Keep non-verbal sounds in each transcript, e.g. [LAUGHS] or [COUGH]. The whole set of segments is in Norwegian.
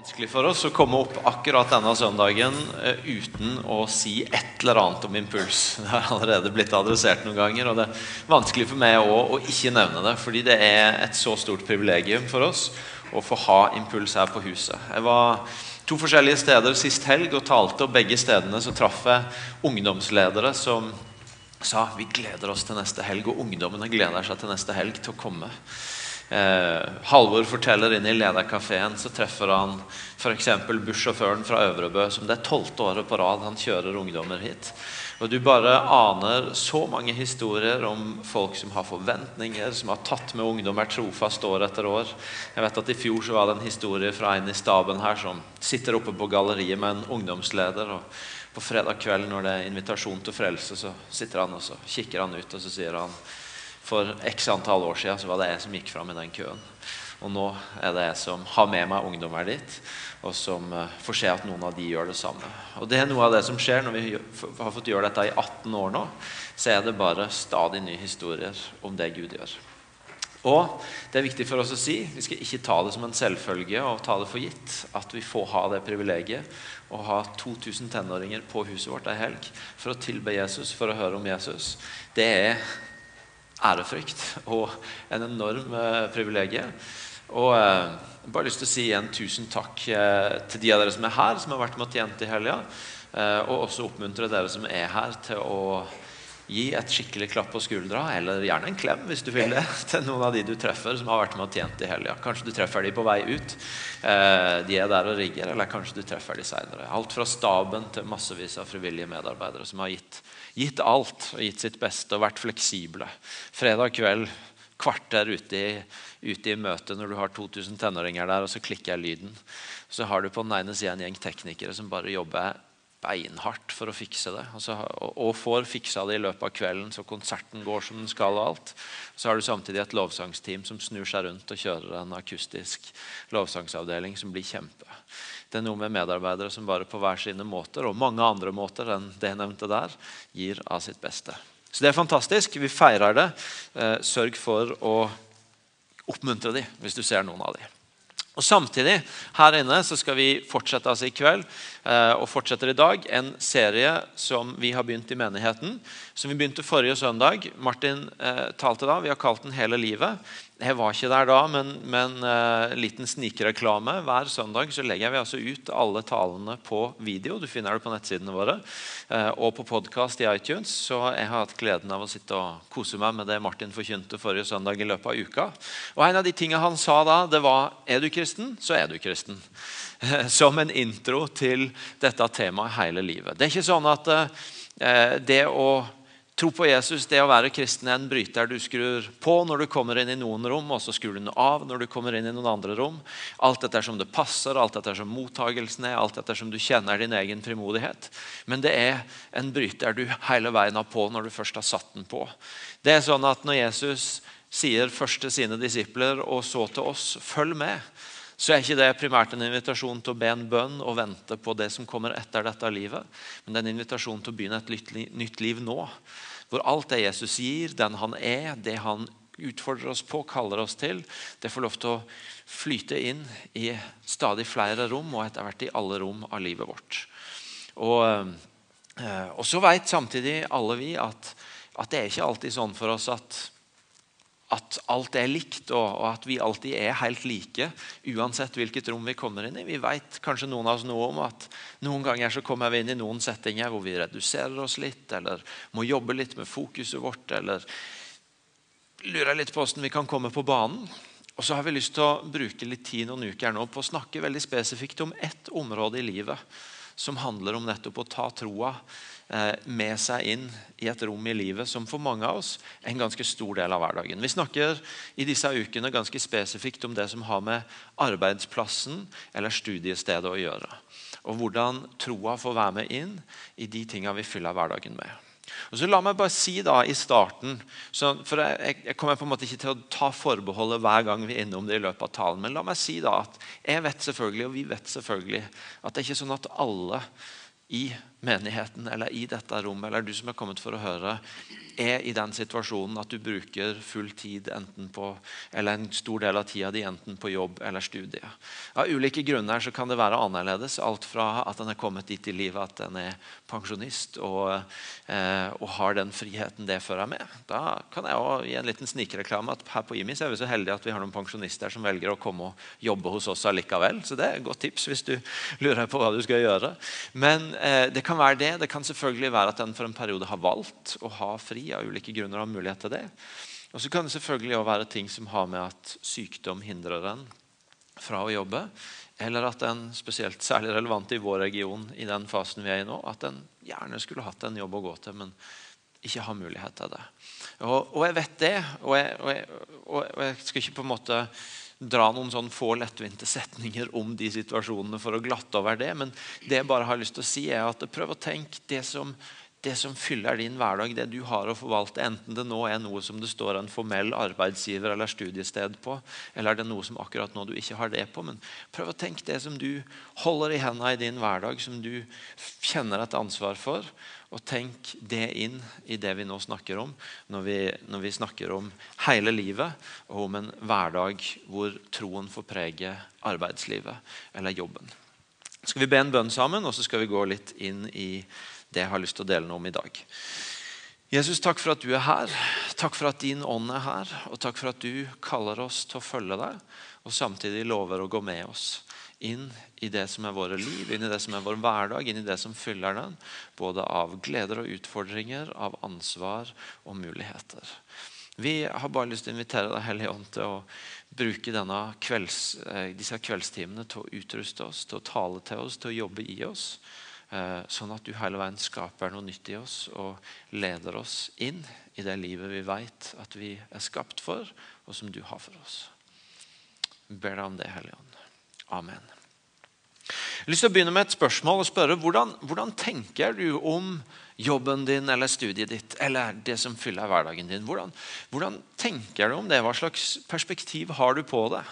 vanskelig for oss å komme opp akkurat denne søndagen eh, uten å si et eller annet om impuls. [LAUGHS] Det har allerede blitt adressert noen ganger, og det er vanskelig for meg òg å ikke nevne det. Fordi det er et så stort privilegium for oss å få ha impuls her på huset. Jeg var to forskjellige steder sist helg og talte, og begge stedene så traff jeg ungdomsledere som sa vi gleder oss til neste helg, og ungdommene gleder seg til neste helg til å komme. Eh, Halvor forteller inn i lederkafeen så treffer han f.eks. bussjåføren fra Øvrebø, som det er tolvte året på rad han kjører ungdommer hit. Og Du bare aner så mange historier om folk som har forventninger, som har tatt med ungdommer trofast år etter år. Jeg vet at I fjor så var det en historie fra en i staben her som sitter oppe på galleriet med en ungdomsleder. og På fredag kveld når det er invitasjon til frelse, så sitter han og så kikker han ut og så sier han for x antall år siden så var det jeg som gikk fram i den køen. Og nå er det jeg som har med meg ungdommer dit, og som uh, får se at noen av de gjør det samme. Og det er noe av det som skjer når vi har fått gjøre dette i 18 år nå. Så er det bare stadig nye historier om det Gud gjør. Og det er viktig for oss å si vi skal ikke ta det som en selvfølge og ta det for gitt at vi får ha det privilegiet å ha 2000 tenåringer på huset vårt ei helg for å tilbe Jesus, for å høre om Jesus. Det er ærefrykt og en enorm eh, privilegium. Og eh, bare lyst til å si igjen tusen takk eh, til de av dere som er her, som har vært med og tjent i helga. Eh, og også oppmuntre dere som er her, til å gi et skikkelig klapp på skuldra, eller gjerne en klem hvis du vil det, [LAUGHS] til noen av de du treffer som har vært med og tjent i helga. Kanskje du treffer de på vei ut. De er der og rigger, eller kanskje du treffer de seinere. Alt fra staben til massevis av frivillige medarbeidere som har gitt gitt alt og gitt sitt beste og vært fleksible. Fredag kveld, kvarter ute ute i møtet når du har 2000 tenåringer der, og så klikker jeg lyden. Så har du på den ene sida en gjeng teknikere som bare jobber beinhardt for å fikse det. Altså, og, får fiksa det i løpet av kvelden, så konserten går som den skal. og alt. Så har du samtidig et lovsangsteam som snur seg rundt og kjører en akustisk lovsangsavdeling som blir kjempe. Det er noe med medarbeidere som bare på hver sine måter, og mange andre måter enn det jeg nevnte der, gir av sitt beste. Så det er fantastisk. Vi feirer det. Eh, sørg for å oppmuntre dem hvis du ser noen av dem. Og Samtidig her inne så skal vi fortsette altså i kveld eh, og fortsetter i dag en serie som vi har begynt i menigheten. Som vi begynte forrige søndag. Martin eh, talte da. Vi har kalt den Hele livet. Jeg var ikke der da, men, men uh, liten snikreklame. Hver søndag så legger vi altså ut alle talene på video. Du finner det på nettsidene våre. Uh, og på podkast i iTunes. Så jeg har hatt gleden av å sitte og kose meg med det Martin forkynte forrige søndag i løpet av uka. Og En av de tingene han sa da, det var er du kristen, så er du kristen. [LAUGHS] Som en intro til dette temaet hele livet. Det er ikke sånn at uh, det å Tro på Jesus, det å være kristen, er en bryter du skrur på når du kommer inn i noen rom, og så skrur du den av når du kommer inn i noen andre rom. Alt etter som det passer, alt etter som mottagelsen er, alt etter som du kjenner din egen frimodighet. Men det er en bryter du hele veien har på når du først har satt den på. Det er sånn at Når Jesus sier først til sine disipler og så til oss 'følg med', så er ikke det primært en invitasjon til å be en bønn og vente på det som kommer etter dette livet. Men det er en invitasjon til å begynne et nytt liv nå. Hvor alt det Jesus gir, den han er, det han utfordrer oss på, kaller oss til, det får lov til å flyte inn i stadig flere rom, og etter hvert i alle rom av livet vårt. Og, eh, og så vet samtidig alle vi at, at det er ikke alltid sånn for oss at at alt er likt, og, at vi alltid er helt like uansett hvilket rom vi kommer inn i. Vi vet kanskje noen av oss noe om at noen ganger så kommer vi inn i noen settinger hvor vi reduserer oss litt, eller må jobbe litt med fokuset vårt, eller lurer litt på hvordan vi kan komme på banen. Og så har vi lyst til å bruke litt tid noen uker nå på å snakke veldig spesifikt om ett område i livet som handler om nettopp å ta troa med seg inn i et rom i livet som for mange av oss er en ganske stor del av hverdagen. Vi snakker i disse ukene ganske spesifikt om det som har med arbeidsplassen eller studiestedet å gjøre. Og hvordan troa får være med inn i de tinga vi fyller hverdagen med. Og så La meg bare si da i starten for jeg, jeg, kommer på en måte ikke til å ta forbeholdet hver gang vi er innom det i løpet av talen, men la meg si da at jeg vet selvfølgelig, og vi vet selvfølgelig at det er ikke sånn at alle i menigheten eller i dette rommet, eller du som er kommet for å høre, er i den situasjonen at du bruker full tid enten på, eller en stor del av tida di enten på jobb eller studie. Av ulike grunner så kan det være annerledes. Alt fra at en er kommet dit i livet at en er pensjonist og, eh, og har den friheten det fører med. Da kan jeg også gi en liten snikreklame at her på IMI så er vi så heldige at vi har noen pensjonister som velger å komme og jobbe hos oss allikevel. Så det er et godt tips hvis du lurer på hva du skal gjøre. Men eh, det kan være det. Det kan selvfølgelig være at en for en periode har valgt å ha fri av ulike grunner og mulighet til det. Og så kan det selvfølgelig også være ting som har med at sykdom hindrer en fra å jobbe. Eller at en spesielt særlig relevant i vår region i den fasen vi er i nå, at en gjerne skulle hatt en jobb å gå til, men ikke har mulighet til det. Og, og jeg vet det, og jeg, og, jeg, og jeg, skal ikke på en måte dra noen sånn få lettvinte setninger om de situasjonene for å glatte over det, men det jeg bare har lyst til å si er at prøv å tenke det som det som fyller din hverdag, det du har å forvalte, enten det nå er noe som det står en formell arbeidsgiver eller studiested på, eller er det noe som akkurat nå du ikke har det på. Men prøv å tenke det som du holder i hendene i din hverdag, som du kjenner et ansvar for. Og tenk det inn i det vi nå snakker om, når vi, når vi snakker om hele livet, og om en hverdag hvor troen får prege arbeidslivet eller jobben. Skal vi be en bønn sammen, og så skal vi gå litt inn i det jeg har lyst til å dele noe om i dag. Jesus, takk for at du er her. Takk for at din ånd er her. Og takk for at du kaller oss til å følge deg, og samtidig lover å gå med oss inn i det som er våre liv, inn i det som er vår hverdag, inn i det som fyller den. Både av gleder og utfordringer, av ansvar og muligheter. Vi har bare lyst til å invitere Deg Hellige Ånd til å bruke kvelds, eh, disse kveldstimene til å utruste oss, til å tale til oss, til å jobbe i oss. Eh, sånn at du hele veien skaper noe nytt i oss og leder oss inn i det livet vi vet at vi er skapt for, og som du har for oss. Vi ber deg om det, Hellige Ånd. Amen. Jeg har lyst til å begynne med et spørsmål og spørre hvordan, hvordan tenker du om jobben din eller studiet ditt eller det som fyller hverdagen din? Hvordan, hvordan tenker du om det? Hva slags perspektiv har du på det?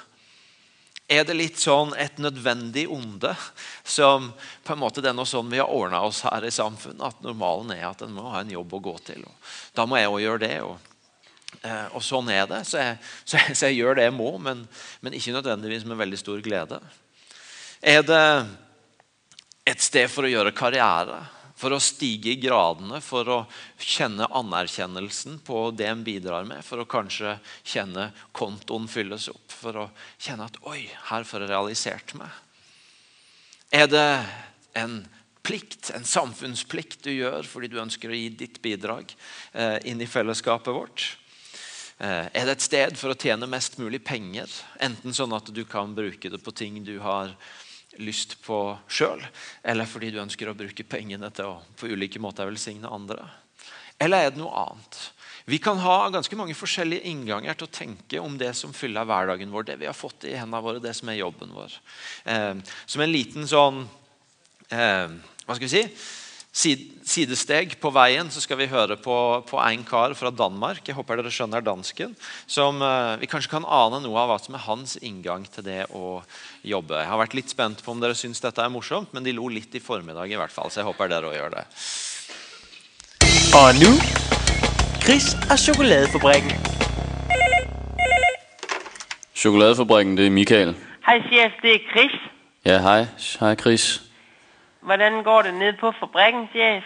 Er det litt sånn et nødvendig onde som på en måte det er noe sånn vi har ordna oss her i samfunnet? At normalen er at en må ha en jobb å gå til. og da må jeg òg gjøre det. Og, og, sånn er det. Så jeg, så, jeg, så jeg, gjør det jeg må, men, men ikke nødvendigvis med veldig stor glede. Er det et sted for å gjøre karriere? for å stige i gradene, for å kjenne anerkjennelsen på det en bidrar med. For å kanskje kjenne kontoen fylles opp. For å kjenne at 'oi, her får jeg realisert meg'. Er det en plikt, en samfunnsplikt du gjør fordi du ønsker å gi ditt bidrag eh, inn i fellesskapet vårt? Eh, er det et sted for å tjene mest mulig penger? Enten sånn at du kan bruke det på ting du har lyst på sjøl, eller fordi du ønsker å bruke pengene til å på ulike måter velsigne andre? Eller er det noe annet? Vi kan ha ganske mange forskjellige innganger til å tenke om det som fyller hverdagen vår. Det vi har fått i hendene våre, det som er jobben vår. Eh, som en liten sånn eh, Hva skal vi si? Sidesteg på veien så skal vi høre på, på en kar fra Danmark. Jeg håper dere skjønner dansken. Som uh, vi kanskje kan ane noe av hva som er hans inngang til det å jobbe. Jeg har vært litt spent på om dere syns dette er morsomt, men de lo litt i formiddag i hvert fall. Så jeg håper dere òg gjør det. Og nå Chris og Sjokoladefabrikken. Sjokoladefabrikken, det er Michael. Hei, sjef. det er Chris. Ja, hei. Hei, Chris. Hvordan går det ned på fabrikken, chef?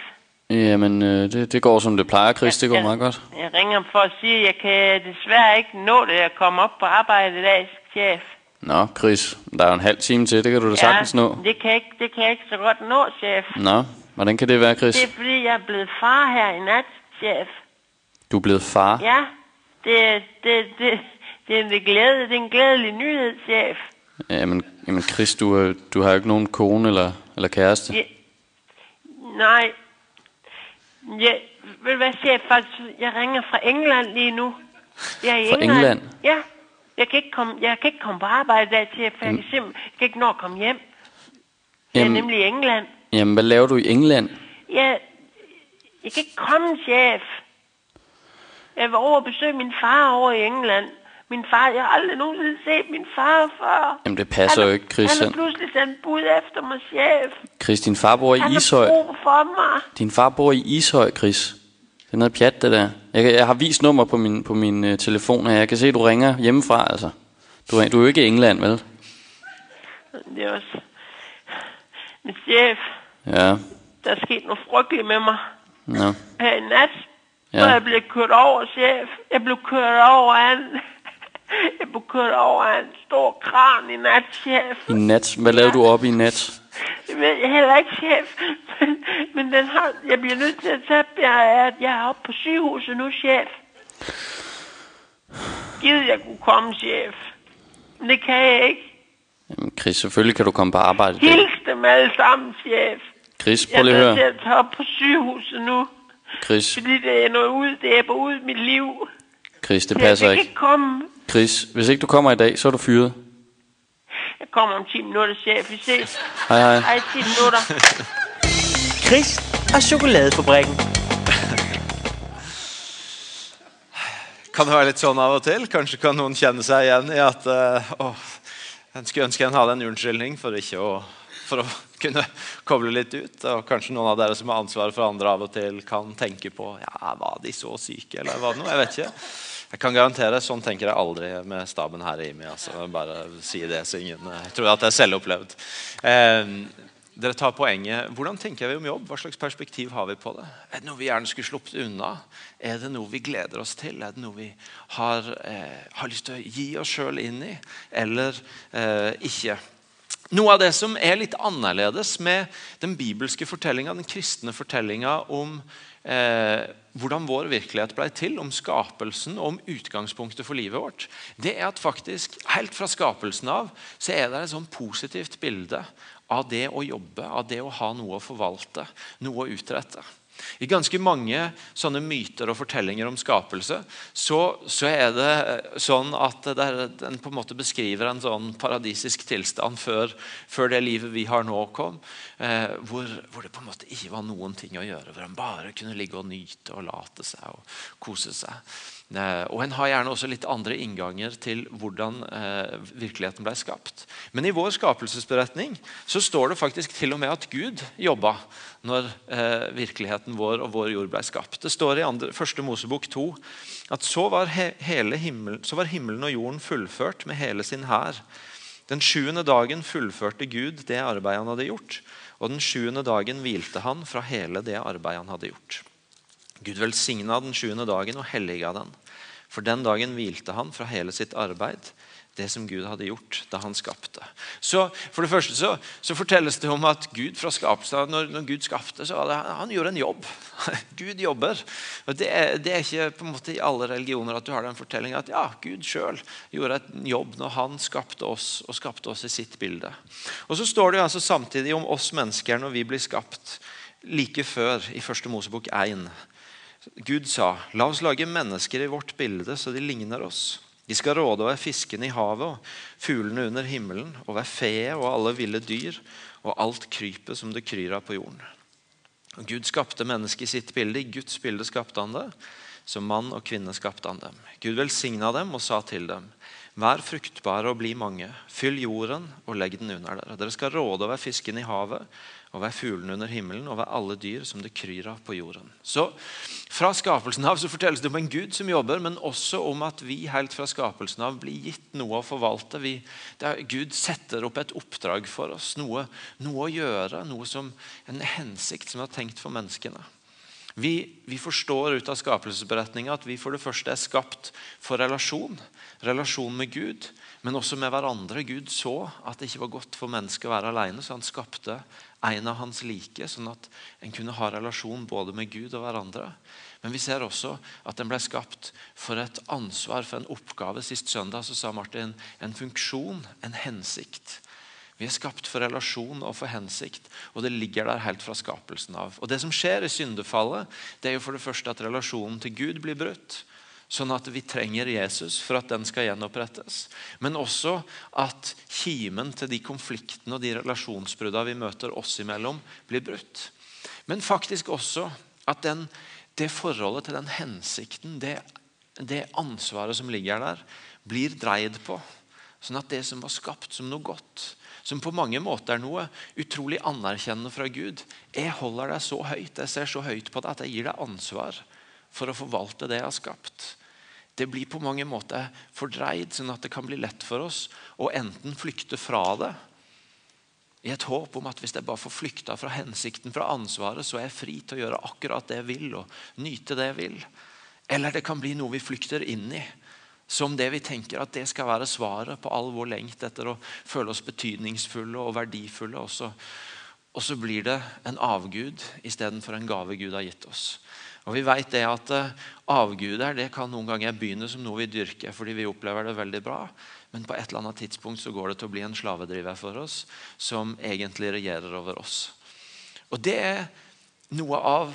Jamen, øh, det, det går som det plejer, Chris. Det går jeg, meget godt. Jeg ringer for at sige, at jeg kan desværre ikke nå det at komme op på arbejde i dag, chef. Nå, Chris, der er jo en halv time til. Det kan du da sagtens nå. det kan, ikke, det kan jeg ikke så godt nå, chef. Nå, hvordan kan det være, Chris? Det er fordi, jeg er blevet far her i nat, chef. Du er blevet far? Ja, det, det, det, det, er, en glæde, det er en glædelig nyhed, chef. Jamen, jamen Chris, du, du har jo ikke nogen kone eller eller kæreste? Ja, nej. Ja, ved hvad, chef? Faktisk, jeg ringer fra England lige nu. Jeg er i fra England. England? Ja. Jeg kan ikke komme, jeg kan ikke komme på arbejde der, chef, for jeg kan simpelthen jeg kan ikke nå at komme hjem. Jeg jamen, er nemlig i England. Jamen, hvad laver du i England? Ja, jeg kan ikke komme, chef. Jeg var over at besøge min far over i England. Min far, jeg har aldrig nogensinde set min far før. Jamen, det passer han, jo ikke, Chris. Han har Han- pludselig sendt bud efter mig, chef. Chris, din far bor i Han Ishøj. har brug for mig. Din far bor i Ishøj, Chris. Det er noget pjat, det der. Jeg, jeg har vist nummer på min, på min uh, telefon her. Jeg kan se, at du ringer hjemmefra, altså. Du, er- du er jo ikke i England, vel? Det er også... Min chef, Ja. der er sket noget frygteligt med mig. Nå. Her i nat, Ja. ja. jeg blev kørt over, chef. Jeg blev kørt over af en... Jeg begynder over en stor kran i nat, chef. I nat. Hvad lavede du op i nat? Det ved jeg heller ikke, chef. Men, men den har, jeg bliver nødt til at tage, jeg, at jeg er oppe på sygehuset nu, chef. Gid, jeg kunne komme, chef. Men det kan jeg ikke. Jamen, Chris, selvfølgelig kan du komme på arbejde. Hils dem alle sammen, chef. Chris, Jeg prøv lige er nødt til høre. at tage op på sygehuset nu. Chris, Fordi det er noget ud, det er på ud mit liv. Chris, det Jeg passer kan ikke. ikke komme. Chris, hvis ikke du kommer i dag, så er du fyret. Jeg kommer om 10 minutter, chef. Vi ses. Hej, hej. Hej, 10 minutter. Chris og chokoladefabrikken. Kan det være litt sånn av og til? Kanskje kan noen kjenne seg igjen i at uh, åh, en skulle ønske en hadde en unnskyldning for ikke å, for å kunne koble litt ut. Og kanskje noen av dere som har ansvaret for andre av og til, kan tenke på ja, var de så syke, eller var det noe? Jeg vet ikke. Jeg kan garantere, Sånn tenker jeg aldri med staben her i IMI. Altså. Bare si det, så ingen eh, Jeg tror at det er opplevd. Eh, dere tar poenget. Hvordan tenker vi om jobb? Hva slags perspektiv har vi på det? Er det noe vi gjerne skulle sluppet unna? Er det noe vi gleder oss til? Er det noe vi har, eh, har lyst til å gi oss sjøl inn i? Eller eh, ikke? Noe av det som er litt annerledes med den bibelske fortellinga, den kristne fortellinga om eh, hvordan vår virkelighet ble til, om skapelsen om utgangspunktet for livet vårt, det er at faktisk helt fra skapelsen av så er det et sånn positivt bilde av det å jobbe, av det å ha noe å forvalte, noe å utrette. I ganske mange sånne myter og fortellinger om skapelse så, så er det sånn at det er, den på en måte beskriver en sånn paradisisk tilstand før, før det livet vi har nå, kom. Eh, hvor, hvor det på en måte ikke var noen ting å gjøre. Hvor en bare kunne ligge og nyte og late seg og kose seg. Eh, og En har gjerne også litt andre innganger til hvordan eh, virkeligheten ble skapt. Men i vår skapelsesberetning så står det faktisk til og med at Gud jobba når eh, virkeligheten vår og vår jord ble skapt. Det står i andre, første Mosebok 2 at så var, himmel, så var himmelen og jorden fullført med hele sin hær. Den sjuende dagen fullførte Gud det arbeidet han hadde gjort, og den sjuende dagen hvilte han fra hele det arbeidet han hadde gjort. Gud velsigna den sjuende dagen og helliga den. For den dagen hvilte han fra hele sitt arbeid, det som Gud hadde gjort da han skapte. Så for det første så, så fortelles det om at Gud fra skapelsen, når, når Gud skapte, så det, han gjorde en jobb. [LAUGHS] Gud jobber. Og det, det er ikke på en måte i alle religioner at du har den fortellingen at ja, Gud sjøl gjorde en jobb når han skapte oss og skapte oss i sitt bilde. Og så står det jo altså samtidig om oss mennesker når vi blir skapt, like før i første Mosebok 1. Gud sa, la oss lage mennesker i vårt bilde så de ligner oss. De skal råde over fiskene i havet og fuglene under himmelen, over feet og alle ville dyr og alt krypet som det kryr av på jorden. Og Gud skapte mennesket i sitt bilde. I Guds bilde skapte han det. Som mann og kvinne skapte han dem. Gud velsigna dem og sa til dem.: Vær fruktbare og bli mange. Fyll jorden og legg den under dere. Dere skal råde over fisken i havet, over fuglene under himmelen, over alle dyr som det kryr av på jorden. Så Fra skapelsen av så fortelles det om en Gud som jobber, men også om at vi helt fra skapelsen av blir gitt noe å forvalte. Vi, er, Gud setter opp et oppdrag for oss, noe, noe å gjøre, noe som en hensikt som er tenkt for menneskene. Vi, vi, forstår ut av skapelsesberetninga at vi for det første er skapt for relasjon. Relasjon med Gud, men også med hverandre. Gud så at det ikke var godt for mennesket å være alene, så han skapte en av hans like, sånn at en kunne ha relasjon både med Gud og hverandre. Men vi ser også at den ble skapt for et ansvar, for en oppgave. Sist søndag så sa Martin en funksjon, en hensikt. Vi er skapt for relasjon og for hensikt, og det ligger der helt fra skapelsen av. Og Det som skjer i syndefallet, det er jo for det første at relasjonen til Gud blir brutt. Sånn at vi trenger Jesus for at den skal gjenopprettes. Men også at kimen til de konfliktene og de relasjonsbruddene vi møter oss imellom, blir brutt. Men faktisk også at den, det forholdet til den hensikten, det, det ansvaret som ligger der, blir dreid på. Sånn at det som var skapt som noe godt, som på mange måter er noe utrolig anerkjennende fra Gud Jeg holder deg så høyt, jeg ser så høyt på deg at jeg gir deg ansvar for å forvalte det jeg har skapt. Det blir på mange måter fordreid, sånn at det kan bli lett for oss å enten flykte fra det i et håp om at hvis jeg bare får flykta fra hensikten, fra ansvaret, så er jeg fri til å gjøre akkurat det jeg vil og nyte det jeg vil. Eller det kan bli noe vi flykter inn i. Som det vi tenker at det skal være svaret på all vår lengt etter å føle oss betydningsfulle og verdifulle. Og så, og så blir det en avgud istedenfor en gave Gud har gitt oss. Og vi vet det at eh, Avguder det kan noen ganger begynne som noe vi dyrker fordi vi opplever det veldig bra. Men på et eller annet tidspunkt så går det til å bli en slavedriver for oss som egentlig regjerer over oss. Og Det er noe av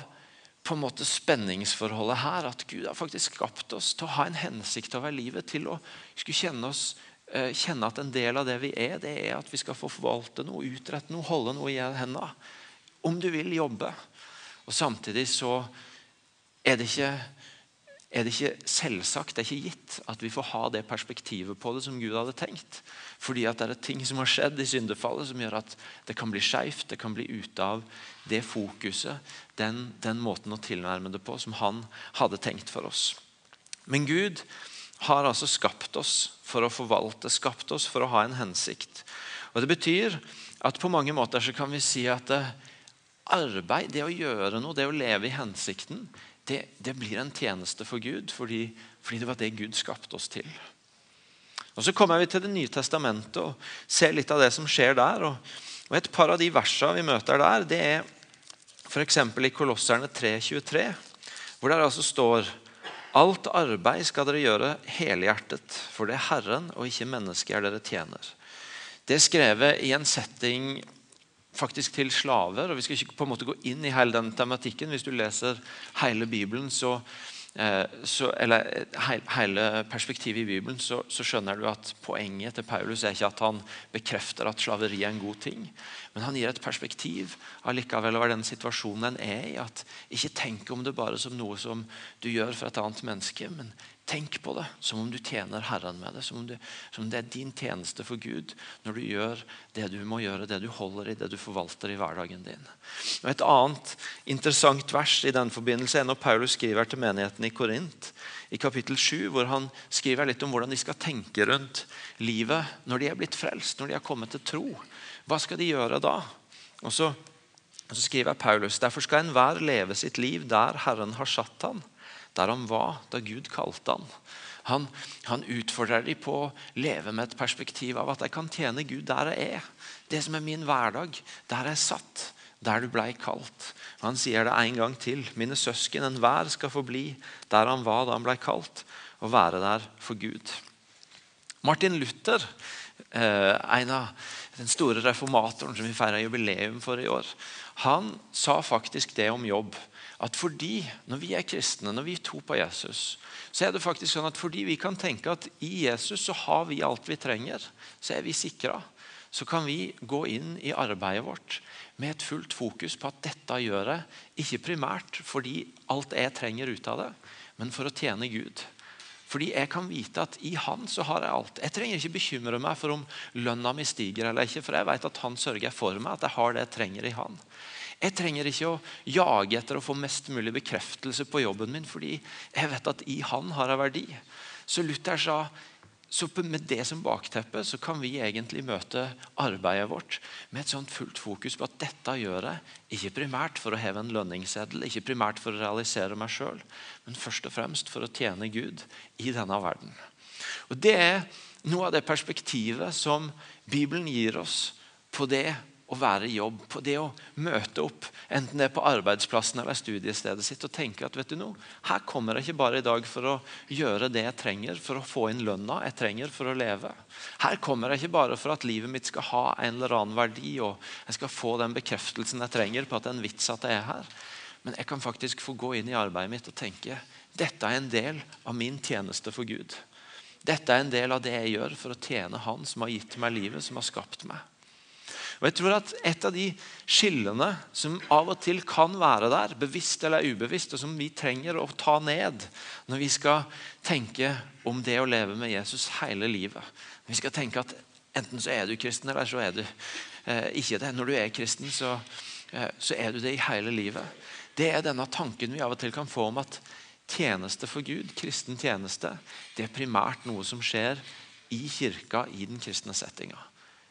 på en måte spenningsforholdet her. At Gud har faktisk skapt oss til å ha en hensikt over livet. Til å skulle kjenne, oss, eh, kjenne at en del av det vi er, det er at vi skal få forvalte noe, utrette noe, holde noe i hendene. Om du vil jobbe. Og Samtidig så er det ikke er det ikke selvsagt, det er ikke gitt, at vi får ha det perspektivet på det som Gud hadde tenkt. Fordi at det er ting som har skjedd i syndefallet som gjør at det kan bli skeivt. Det kan bli ute av det fokuset, den, den, måten å tilnærme det på, som han hadde tenkt for oss. Men Gud har altså skapt oss for å forvalte, skapt oss for å ha en hensikt. Og Det betyr at på mange måter så kan vi si at det, arbeid, det å gjøre noe, det å leve i hensikten, det, det, blir en tjeneste for Gud fordi, fordi, det var det Gud skapte oss til. Og Så kommer vi til Det nye testamentet og ser litt av det som skjer der. Og, og Et par av de versene vi møter der, det er f.eks. i Kolosserne 3,23, hvor det altså står Alt arbeid skal dere gjøre helhjertet, for det er Herren og ikke mennesket dere tjener. Det er skrevet i en setting faktisk til slaver. og Vi skal ikke på en måte gå inn i hele den tematikken. Hvis du leser hele Bibelen, så, eh, så, eller hele perspektivet i Bibelen, så, så, skjønner du at poenget til Paulus er ikke at han bekrefter at slaveri er en god ting, men han gir et perspektiv allikevel over den situasjonen en er i. at Ikke tenk om det bare som noe som du gjør for et annet menneske, men Tenk på det som om du tjener Herren med det. Som om, du, som om det er din tjeneste for Gud når du gjør det du må gjøre, det du holder i, det du forvalter i hverdagen din. Og Et annet interessant vers i den forbindelse er når Paulus skriver til menigheten i Korint, i kapittel 7, hvor han skriver litt om hvordan de skal tenke rundt livet når de er blitt frelst, når de har kommet til tro. Hva skal de gjøre da? Og så, og så skriver Paulus derfor skal enhver leve sitt liv der Herren har satt han der han var da Gud kalte han. Han, han utfordrer dem på å leve med et perspektiv av at jeg kan tjene Gud der jeg er. Det som er min hverdag, der jeg satt, der du blei kalt. Han sier det en gang til. Mine søsken, enhver skal få bli der han var da han blei kalt, og være der for Gud. Martin Luther, eh, en av den store reformatoren som vi feirer jubileum for i år, han sa faktisk det om jobb at fordi, når vi er kristne, når vi tror på Jesus, så er det faktisk sånn at fordi vi kan tenke at i Jesus så har vi alt vi trenger, så er vi sikra. Så kan vi gå inn i arbeidet vårt med et fullt fokus på at dette gjør jeg ikke primært fordi alt jeg trenger ut av det, men for å tjene Gud. Fordi jeg kan vite at i Han så har jeg alt. Jeg trenger ikke bekymre meg for om lønna mi stiger eller ikke, for jeg vet at Han sørger for meg, at jeg har det jeg trenger i Han. Jeg trenger ikke å jage etter å få mest mulig bekreftelse på jobben min, fordi jeg vet at i han har jeg verdi. Så Luther sa så med det som bakteppe så kan vi egentlig møte arbeidet vårt med et sånt fullt fokus på at dette gjør jeg ikke primært for å heve en lønningsseddel, ikke primært for å realisere meg sjøl, men først og fremst for å tjene Gud i denne verden. Og Det er noe av det perspektivet som Bibelen gir oss på det å være i jobb, på det å møte opp, enten det er på arbeidsplassen eller studiestedet sitt, og tenke at vet du noe, her kommer jeg ikke bare i dag for å gjøre det jeg trenger for å få inn lønna jeg trenger for å leve. Her kommer jeg ikke bare for at livet mitt skal ha en eller annen verdi, og jeg skal få den bekreftelsen jeg trenger på at det er en vits at jeg er her. Men jeg kan faktisk få gå inn i arbeidet mitt og tenke dette er en del av min tjeneste for Gud. Dette er en del av det jeg gjør for å tjene Han som har gitt meg livet, som har skapt meg. Og jeg tror at Et av de skillene som av og til kan være der, bevisst eller ubevisst, og som vi trenger å ta ned når vi skal tenke om det å leve med Jesus hele livet Vi skal tenke at enten så er du kristen, eller så er du eh, ikke det. Når du er kristen, så, eh, så er du det i hele livet. Det er denne tanken vi av og til kan få om at tjeneste for Gud, kristen tjeneste, det er primært noe som skjer i kirka i den kristne settinga.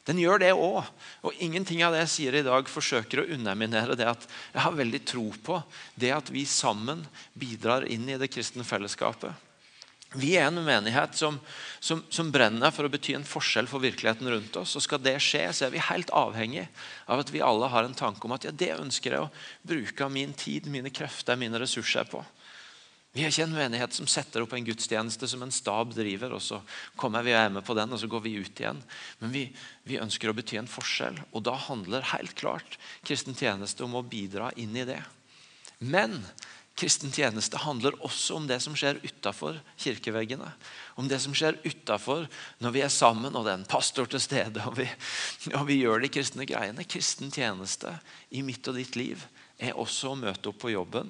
Den gjør det òg. Og ingenting av det jeg sier i dag, forsøker å underminere det at jeg har veldig tro på det at vi sammen bidrar inn i det kristne fellesskapet. Vi er en menighet som, som, som, brenner for å bety en forskjell for virkeligheten rundt oss. og Skal det skje, så er vi helt avhengig av at vi alle har en tanke om at ja, det ønsker jeg å bruke av min tid, mine krefter, mine ressurser på. Vi er ikke en menighet som setter opp en gudstjeneste som en stab driver, og så kommer vi og er med på den, og så går vi ut igjen. Men vi, vi ønsker å bety en forskjell, og da handler helt klart kristen tjeneste om å bidra inn i det. Men kristen tjeneste handler også om det som skjer utafor kirkeveggene. Om det som skjer utafor når vi er sammen og det er en pastor til stede og vi, og vi gjør de kristne greiene. Kristen tjeneste i mitt og ditt liv er også å møte opp på jobben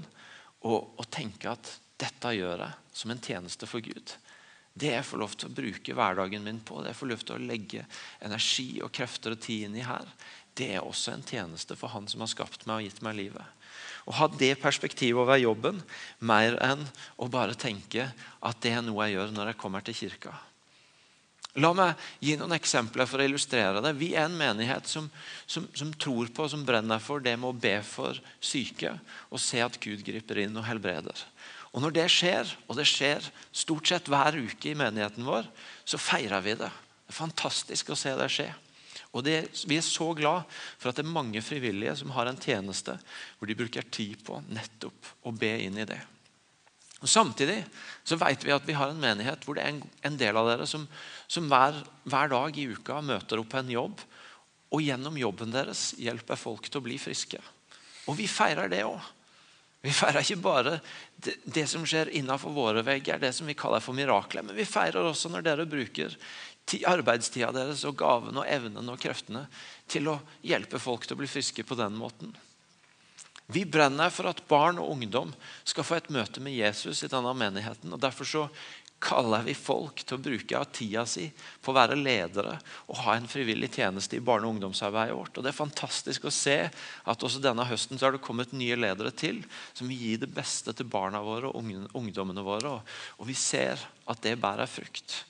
og, og tenke at dette gjør jeg som en tjeneste for Gud. Det jeg får lov til å bruke hverdagen min på, det jeg får lov til å legge energi og krefter og tid inn i her, det er også en tjeneste for Han som har skapt meg og gitt meg livet. Å ha det perspektivet over jobben, mer enn å bare tenke at det er noe jeg gjør når jeg kommer til kirka. La meg gi noen eksempler for å illustrere det. Vi er en menighet som, som, som tror på og som brenner for det med å be for syke og se at Gud griper inn og helbreder. Og Når det skjer, og det skjer stort sett hver uke i menigheten vår, så feirer vi det. Det er fantastisk å se det skje. Og det, Vi er så glad for at det er mange frivillige som har en tjeneste hvor de bruker tid på nettopp å be inn i det. Og Samtidig så vet vi at vi har en menighet hvor det er en, en del av dere som, som hver, hver, dag i uka møter opp på en jobb, og gjennom jobben deres hjelper folk til å bli friske. Og vi feirer det òg. Vi feirer ikke bare det, som skjer innenfor våre vegger, det som vi kaller for mirakler, men vi feirer også når dere bruker arbeidstida deres og gavene og evnene og kreftene til å hjelpe folk til å bli friske på den måten. Vi brenner for at barn og ungdom skal få et møte med Jesus i denne menigheten. og Derfor så kaller vi folk til å bruke av tida si på å være ledere og ha en frivillig tjeneste i barne- og ungdomsarbeidet vårt. Og Det er fantastisk å se at også denne høsten så har det kommet nye ledere til som vil gi det beste til barna våre og ungdommene våre. Og vi ser at det bærer frukt.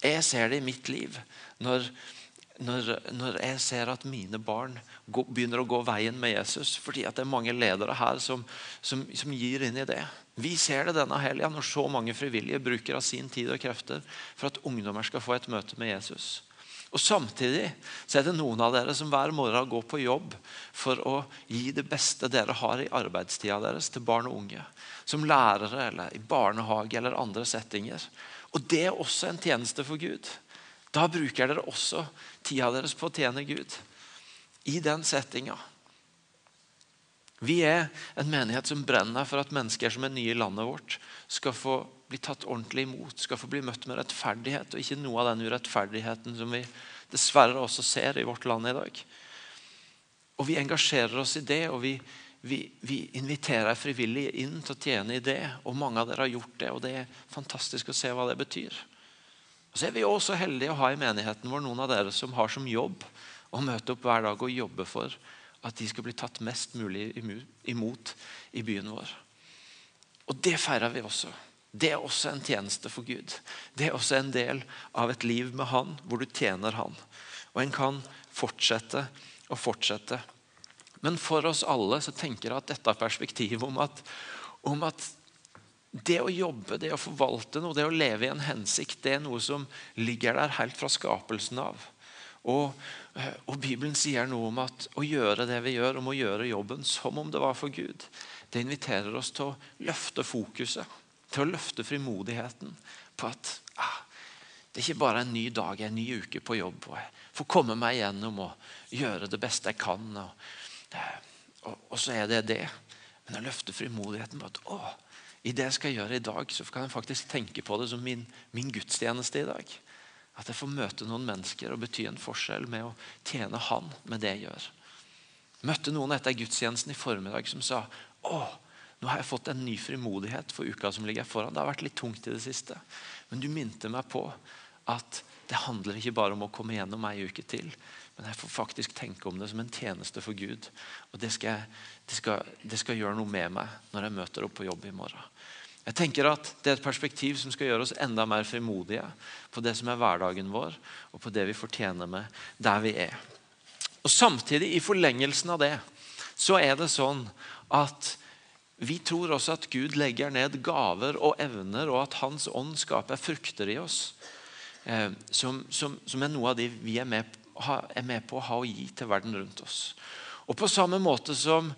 Jeg ser det i mitt liv når når, når, jeg ser at mine barn går, begynner å gå veien med Jesus. Fordi det er mange ledere her som, som, som gir inn i det. Vi ser det denne helga når så mange frivillige bruker av sin tid og krefter for at ungdommer skal få et møte med Jesus. Og Samtidig så er det noen av dere som hver morgen går på jobb for å gi det beste dere har i arbeidstida deres til barn og unge. Som lærere eller i barnehage eller andre settinger. Og Det er også en tjeneste for Gud. Da bruker dere også tida deres på å tjene Gud. I den settinga. Vi er en menighet som brenner for at mennesker som er nye i landet vårt, skal få bli tatt ordentlig imot, skal få bli møtt med rettferdighet, og ikke noe av den urettferdigheten som vi dessverre også ser i vårt land i dag. Og Vi engasjerer oss i det, og vi, vi, vi inviterer frivillige inn til å tjene i det. Og mange av dere har gjort det, og det er fantastisk å se hva det betyr. Så er vi også heldige å ha i menigheten vår noen av dere som har som jobb å møte opp hver dag og jobbe for at de skal bli tatt mest mulig imot i byen vår. Og det feirer vi også. Det er også en tjeneste for Gud. Det er også en del av et liv med Han, hvor du tjener Han. Og en kan fortsette og fortsette. Men for oss alle så tenker jeg at dette perspektivet om at, om at det å jobbe, det å forvalte noe, det å leve i en hensikt, det er noe som ligger der helt fra skapelsen av. Og, eh, og, Bibelen sier noe om at å gjøre det vi gjør, om å gjøre jobben som om det var for Gud, det inviterer oss til å løfte fokuset, til å løfte frimodigheten på at ah, det er ikke bare en ny dag, en ny uke på jobb. og Jeg får komme meg gjennom og gjøre det beste jeg kan. Og, eh, og, og så er det det. Men å løfte frimodigheten på at å, i det jeg skal gjøre i dag, så kan jeg faktisk tenke på det som min, min gudstjeneste i dag. At jeg får møte noen mennesker og bety en forskjell med å tjene Han med det jeg gjør. Møtte noen etter gudstjenesten i formiddag som sa å, nå har jeg fått en ny frimodighet for uka som ligger foran. Det har vært litt tungt i det siste. Men du minte meg på at det handler ikke bare om å komme gjennom ei uke til. Men jeg får faktisk tenke om det som en tjeneste for Gud. Og det skal, det skal, det skal gjøre noe med meg når jeg møter opp på jobb i morgen. Jeg tenker at Det er et perspektiv som skal gjøre oss enda mer frimodige på det som er hverdagen vår, og på det vi fortjener med der vi er. Og Samtidig, i forlengelsen av det, så er det sånn at vi tror også at Gud legger ned gaver og evner, og at Hans ånd skaper frukter i oss. Eh, som, som, som, er noe av det vi er med, er med på å ha og gi til verden rundt oss. Og På samme måte som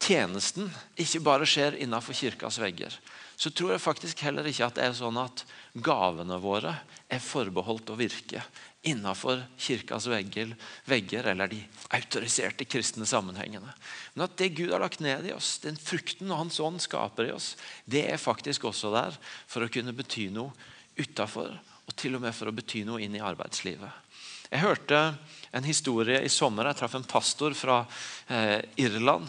tjenesten ikke bare skjer innenfor kirkas vegger, så tror jeg faktisk heller ikke at det er sånn at gavene våre er forbeholdt å virke innenfor kirkas vegger, vegger eller de autoriserte kristne sammenhengene. Men at det Gud har lagt ned i oss, den frukten og Hans ånd skaper i oss, det er faktisk også der for å kunne bety noe utafor, og til og med for å bety noe inn i arbeidslivet. Jeg hørte en historie i sommer. Jeg traff en pastor fra eh, Irland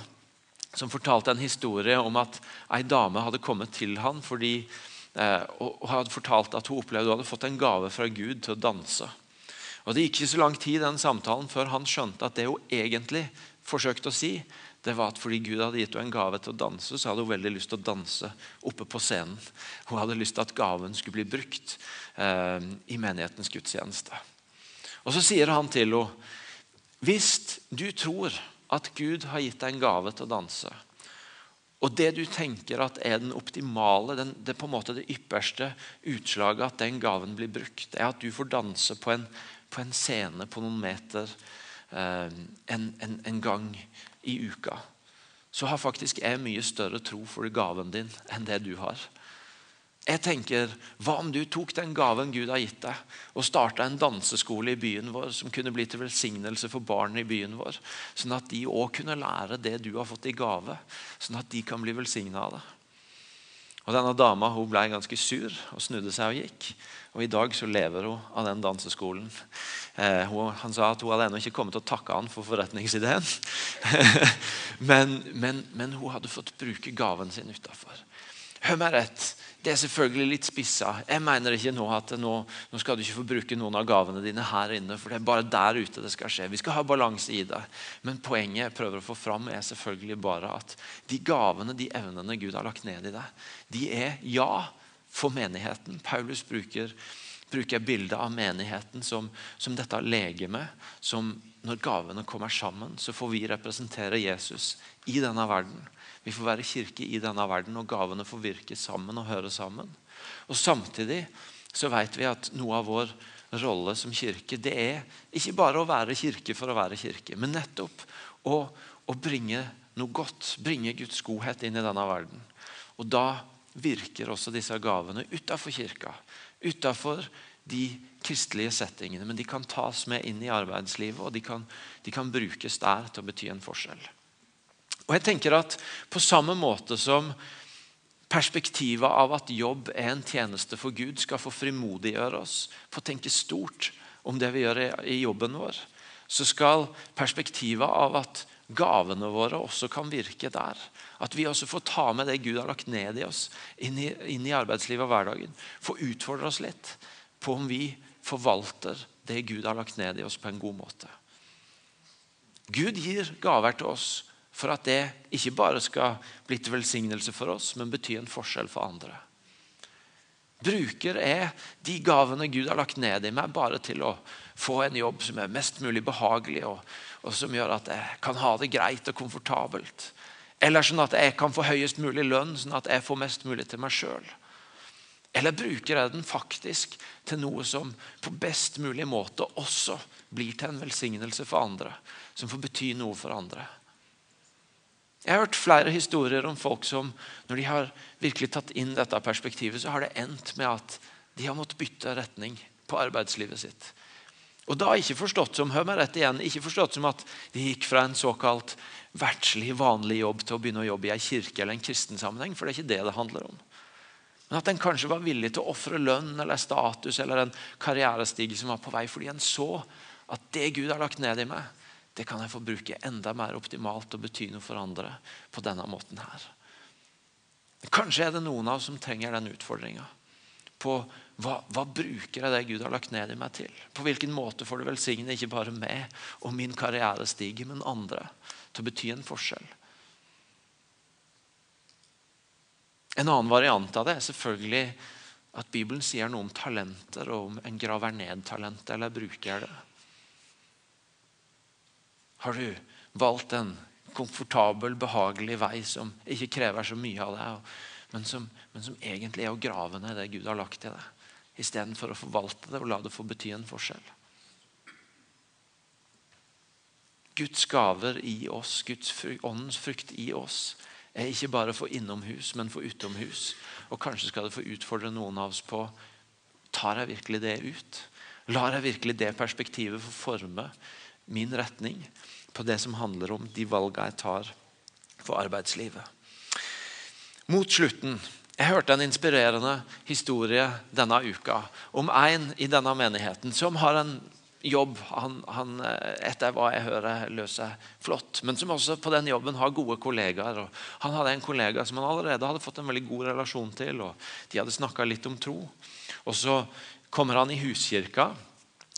som fortalte en historie om at ei dame hadde kommet til han fordi, eh, og hadde fortalt at hun opplevde hun hadde fått en gave fra Gud til å danse. Og Det gikk ikke så lang tid den samtalen før han skjønte at det hun egentlig forsøkte å si, det var at fordi Gud hadde gitt henne en gave til å danse, så hadde hun veldig lyst til å danse oppe på scenen. Hun hadde lyst til at gaven skulle bli brukt eh, i menighetens gudstjeneste. Og Så sier han til henne hvis du tror at Gud har gitt deg en gave til å danse. Og det du tenker at er den optimale, den, det på en måte det ypperste utslaget at den gaven blir brukt, er at du får danse på en, på en scene på noen meter eh, en, en, en, gang i uka. Så har faktisk jeg mye større tro for gaven din enn det du har. Jeg tenker, Hva om du tok den gaven Gud har gitt deg, og starta en danseskole i byen vår som kunne bli til velsignelse for barn i byen vår, sånn at de òg kunne lære det du har fått i gave, sånn at de kan bli velsigna av det. Og Denne dama hun ble ganske sur og snudde seg og gikk. Og I dag så lever hun av den danseskolen. Eh, hun, han sa at hun hadde ennå ikke kommet til å takke han for forretningsideen. [LAUGHS] men, men, men hun hadde fått bruke gaven sin utafor. Hør meg rett. Det er selvfølgelig litt spissa. Jeg mener ikke nå at nå, nå, skal du ikke få bruke noen av gavene dine her inne. For det er bare der ute det skal skje. Vi skal ha balanse i det. Men poenget jeg prøver å få fram, er selvfølgelig bare at de gavene, de evnene Gud har lagt ned i deg, de er ja for menigheten. Paulus bruker, bruker bildet av menigheten som, som dette legemet. Som når gavene kommer sammen, så får vi representere Jesus i denne verden. Vi får være kirke i denne verden, og gavene får virke sammen og høre sammen. Og Samtidig så vet vi at noe av vår rolle som kirke det er ikke bare å være kirke for å være kirke, men nettopp å, å bringe noe godt, bringe Guds godhet inn i denne verden. Og Da virker også disse gavene utafor kirka, utafor de kristelige settingene. Men de kan tas med inn i arbeidslivet, og de kan, de kan brukes der til å bety en forskjell. Og jeg tenker at På samme måte som perspektivet av at jobb er en tjeneste for Gud, skal få frimodiggjøre oss, få tenke stort om det vi gjør i jobben vår, så skal perspektivet av at gavene våre også kan virke der. At vi også får ta med det Gud har lagt ned i oss, inn i, inn i arbeidslivet og hverdagen. Få utfordre oss litt på om vi forvalter det Gud har lagt ned i oss, på en god måte. Gud gir gaver til oss for at det ikke bare skal bli til velsignelse for oss, men bety en forskjell for andre. Bruker er de gavene Gud har lagt ned i meg, bare til å få en jobb som er mest mulig behagelig, og, og som gjør at jeg kan ha det greit og komfortabelt. Eller sånn at jeg kan få høyest mulig lønn, sånn at jeg får mest mulig til meg sjøl. Eller bruker jeg den faktisk til noe som på best mulig måte også blir til en velsignelse for andre? Som får bety noe for andre? Jeg har hørt flere historier om folk som når de har virkelig tatt inn dette perspektivet, så har det endt med at de har måttet bytte retning på arbeidslivet sitt. Og da ikke forstått som hør meg rett igjen, ikke forstått som at de gikk fra en såkalt verdslig, vanlig jobb til å begynne å jobbe i ei kirke eller en kristen sammenheng. For det er ikke det det handler om. Men at en kanskje var villig til å ofre lønn eller status eller en karrierestige som var på vei, fordi en så at det Gud har lagt ned i meg, det kan jeg få bruke enda mer optimalt og bety noe for andre på denne måten her. Kanskje er det noen av oss som trenger den utfordringa. På hva, hva, bruker jeg det Gud har lagt ned i meg til? På hvilken måte får du velsigne ikke bare meg og min karrierestige, men andre til å bety en forskjell? En annen variant av det er selvfølgelig at Bibelen sier noe om talenter, og om en graver ned talentet, eller bruker det. Har du valgt en komfortabel, behagelig vei som ikke krever så mye av deg, men som, men som egentlig er å grave ned det Gud har lagt i deg, istedenfor å forvalte det og la det få bety en forskjell? Guds gaver i oss, Guds åndens frukt i oss, er ikke bare for innomhus, men for utomhus. Og kanskje skal det få utfordre noen av oss på tar jeg virkelig det ut. Lar jeg virkelig det perspektivet få forme min retning på det som handler om de valgene jeg tar for arbeidslivet. Mot slutten jeg hørte en inspirerende historie denne uka om en i denne menigheten som har en jobb han, han, eh, etter hva jeg hører, løser flott. Men som også på den jobben har gode kollegaer. Og han hadde en kollega som han allerede hadde fått en veldig god relasjon til. og De hadde snakka litt om tro. Og Så kommer han i huskirka,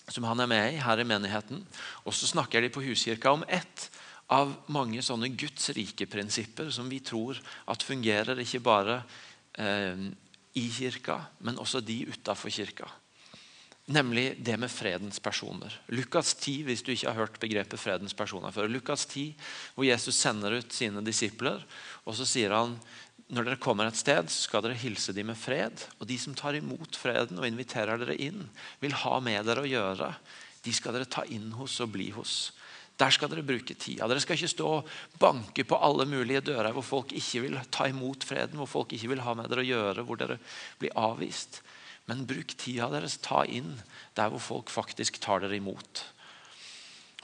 som han er med i her i menigheten. Og så snakker de på huskirka om ett av mange sånne Guds rike-prinsipper som vi tror at fungerer ikke bare eh, i kirka, men også de utafor kirka. Nemlig det med fredens personer. Lukas 10, hvis du ikke har hørt begrepet fredens personer før. Lukas 10, hvor Jesus sender ut sine disipler. og Så sier han når dere kommer et sted, så skal dere hilse dem med fred. Og de som tar imot freden og inviterer dere inn, vil ha med dere å gjøre. De skal dere ta inn hos og bli hos. Der skal dere bruke tida. Dere skal ikke stå og banke på alle mulige dører hvor folk ikke vil ta imot freden, hvor folk ikke vil ha med dere å gjøre, hvor dere blir avvist. Men bruk tida deres. Ta inn der hvor folk faktisk tar dere imot.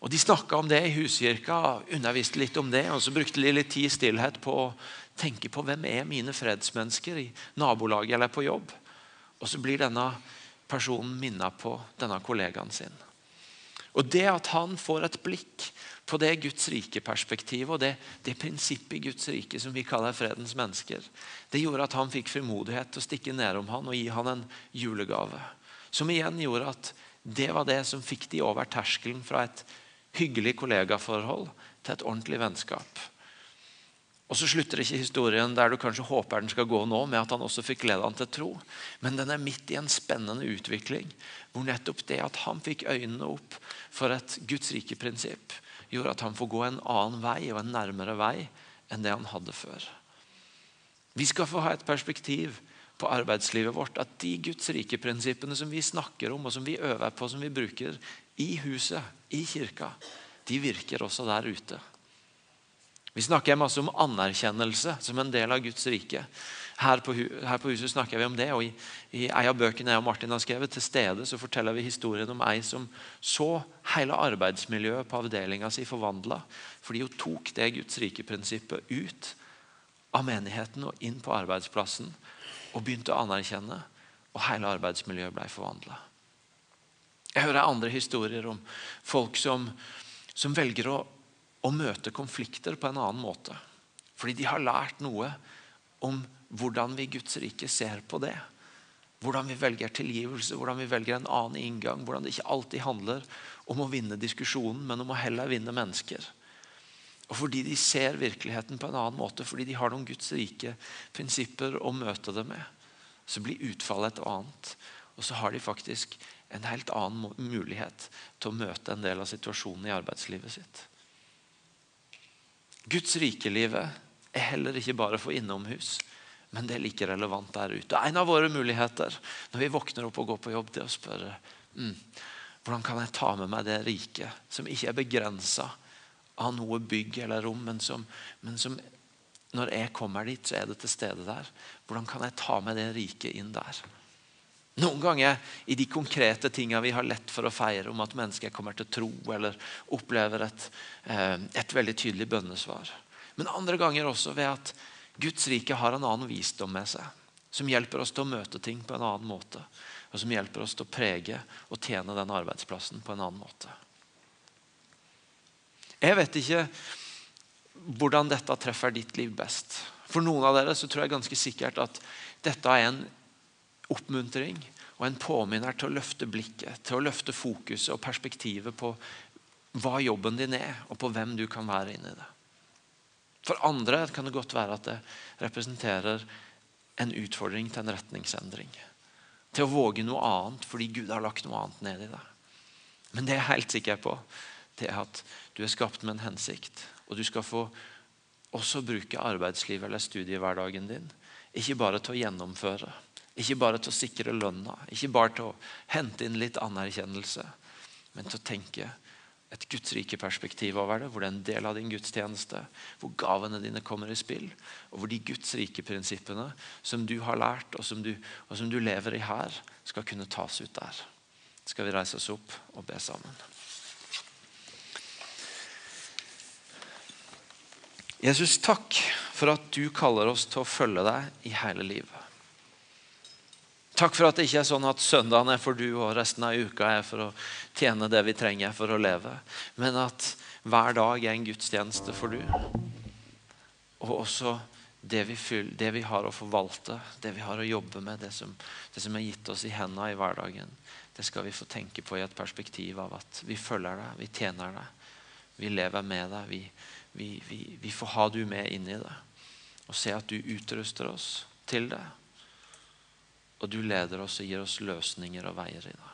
Og De snakka om det i huskirka, underviste litt om det. og Så brukte de litt tid i stillhet på å tenke på hvem er mine fredsmennesker i nabolaget eller på jobb. Og så blir denne personen minnet på denne kollegaen sin. Og Det at han får et blikk på det Guds rike-perspektivet og det, det, prinsippet i Guds rike som vi kaller fredens mennesker, det gjorde at han fikk frimodighet til å stikke nedom han og gi han en julegave. Som igjen gjorde at det var det som fikk de over terskelen fra et hyggelig kollegaforhold til et ordentlig vennskap. Og så slutter ikke historien der du kanskje håper den skal gå nå, med at han også fikk lede han til tro. Men den er midt i en spennende utvikling, hvor nettopp det at han fikk øynene opp for et Guds rike prinsipp, gjorde at han får gå en annen vei og en nærmere vei enn det han hadde før. Vi skal få ha et perspektiv på arbeidslivet vårt at de Guds rike prinsippene som vi snakker om og som vi øver på, som vi bruker i huset, i kirka, de virker også der ute. Vi snakker masse om anerkjennelse som en del av Guds rike. Her på, her på, huset snakker vi om det. og I, i en av bøkene jeg og Martin har skrevet, til stede så forteller vi historien om ei som så hele arbeidsmiljøet på avdelinga si forvandla. Fordi hun tok det Guds rike-prinsippet ut av menigheten og inn på arbeidsplassen. Og begynte å anerkjenne, og hele arbeidsmiljøet ble forvandla. Jeg hører andre historier om folk som, som velger å, å møte konflikter på en annen måte. Fordi de har lært noe om hvordan vi i Guds rike ser på det. Hvordan vi velger tilgivelse, hvordan vi velger en annen inngang. Hvordan det ikke alltid handler om å vinne diskusjonen, men om å heller vinne mennesker. Og fordi de ser virkeligheten på en annen måte, fordi de har noen Guds rike prinsipper å møte det med, så blir utfallet et annet. Og så har de faktisk en helt annen mulighet til å møte en del av situasjonen i arbeidslivet sitt. Guds rikelivet er heller ikke bare for innomhus. Men det er like relevant der ute. En av våre muligheter når vi våkner opp og går på jobb, det er å spørre mm, hvordan kan jeg ta med meg det riket som ikke er begrensa av noe bygg eller rom, men som, men som, når jeg kommer dit, så er det til stede der. Hvordan kan jeg ta med det riket inn der? Noen ganger i de konkrete tingene vi har lett for å feire, om at mennesker kommer til tro eller opplever et, eh, et veldig tydelig bønnesvar. Men andre ganger også ved at Guds rike har en annen visdom med seg. Som hjelper oss til å møte ting på en annen måte. Og som hjelper oss til å prege og tjene den arbeidsplassen på en annen måte. Jeg vet ikke hvordan dette treffer ditt liv best. For noen av dere så tror jeg ganske sikkert at dette er en oppmuntring og en påminner til å løfte blikket, til å løfte fokuset og perspektivet på hva jobben din er, og på hvem du kan være inni det. For andre kan det godt være at det representerer en utfordring til en retningsendring. Til å våge noe annet fordi Gud har lagt noe annet ned i deg. Men det jeg er helt sikker på, det er at du er skapt med en hensikt. Og du skal få også bruke arbeidslivet eller studiehverdagen din. Ikke bare til å gjennomføre, ikke bare til å sikre lønna, ikke bare til å hente inn litt anerkjennelse, men til å tenke et Guds rike perspektiv over det, hvor det er en del av din gudstjeneste, hvor gavene dine kommer i spill, og hvor de Guds rike prinsippene som du har lært, og som du, og som du lever i her, skal kunne tas ut der. Skal vi reise oss opp og be sammen? Jesus, takk for at du kaller oss til å følge deg i hele livet. Takk for at det ikke er sånn at søndagen er for du og resten av uka er for å tjene det vi trenger for å leve. Men at hver dag er en gudstjeneste for du. Og også det vi, fyller, det vi har å forvalte, det vi har å jobbe med, det som, det som er gitt oss i hendene i hverdagen, det skal vi få tenke på i et perspektiv av at vi følger deg, vi tjener deg, vi lever med deg. Vi, vi, vi, vi får ha du med inn i det. Og se at du utruster oss til det. Og du leder oss og gir oss løsninger og veier i det.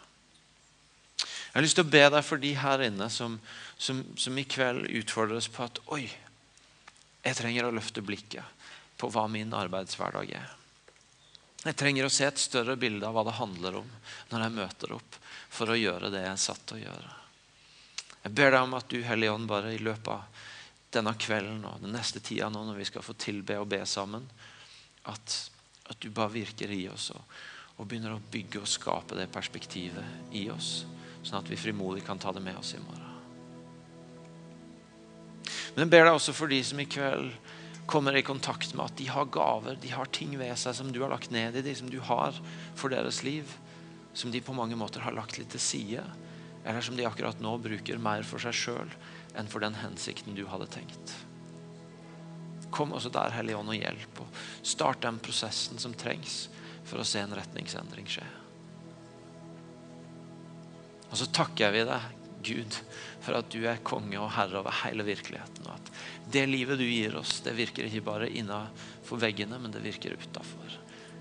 Jeg har lyst til å be deg for de her inne som, som, som i kveld utfordres på at Oi, jeg trenger å løfte blikket på hva min arbeidshverdag er. Jeg trenger å se et større bilde av hva det handler om når jeg møter opp for å gjøre det jeg er satt til å gjøre. Jeg ber deg om at du, Hellige Ånd, bare i løpet av denne kvelden og den neste tida nå når vi skal få tilbe og be sammen, at at du bare virker i oss og, og, begynner å bygge og skape det perspektivet i oss. Sånn at vi frimodig kan ta det med oss i morgen. Men jeg ber deg også for de som i kveld kommer i kontakt med at de har gaver, de har ting ved seg som du har lagt ned i de som du har for deres liv. Som de på mange måter har lagt litt til side. Eller som de akkurat nå bruker mer for seg sjøl enn for den hensikten du hadde tenkt. Kom også der, Hellige Ånd, og hjelp. Og start den prosessen som trengs for å se en retningsendring skje. Og så takker vi deg, Gud, for at du er konge og herre over hele virkeligheten. Og at det livet du gir oss, det virker ikke bare innenfor veggene, men det virker utafor.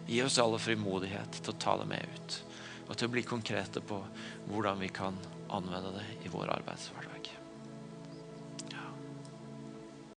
Gi oss alle frimodighet til å ta det med ut. Og til å bli konkrete på hvordan vi kan anvende det i vår arbeidshverdag.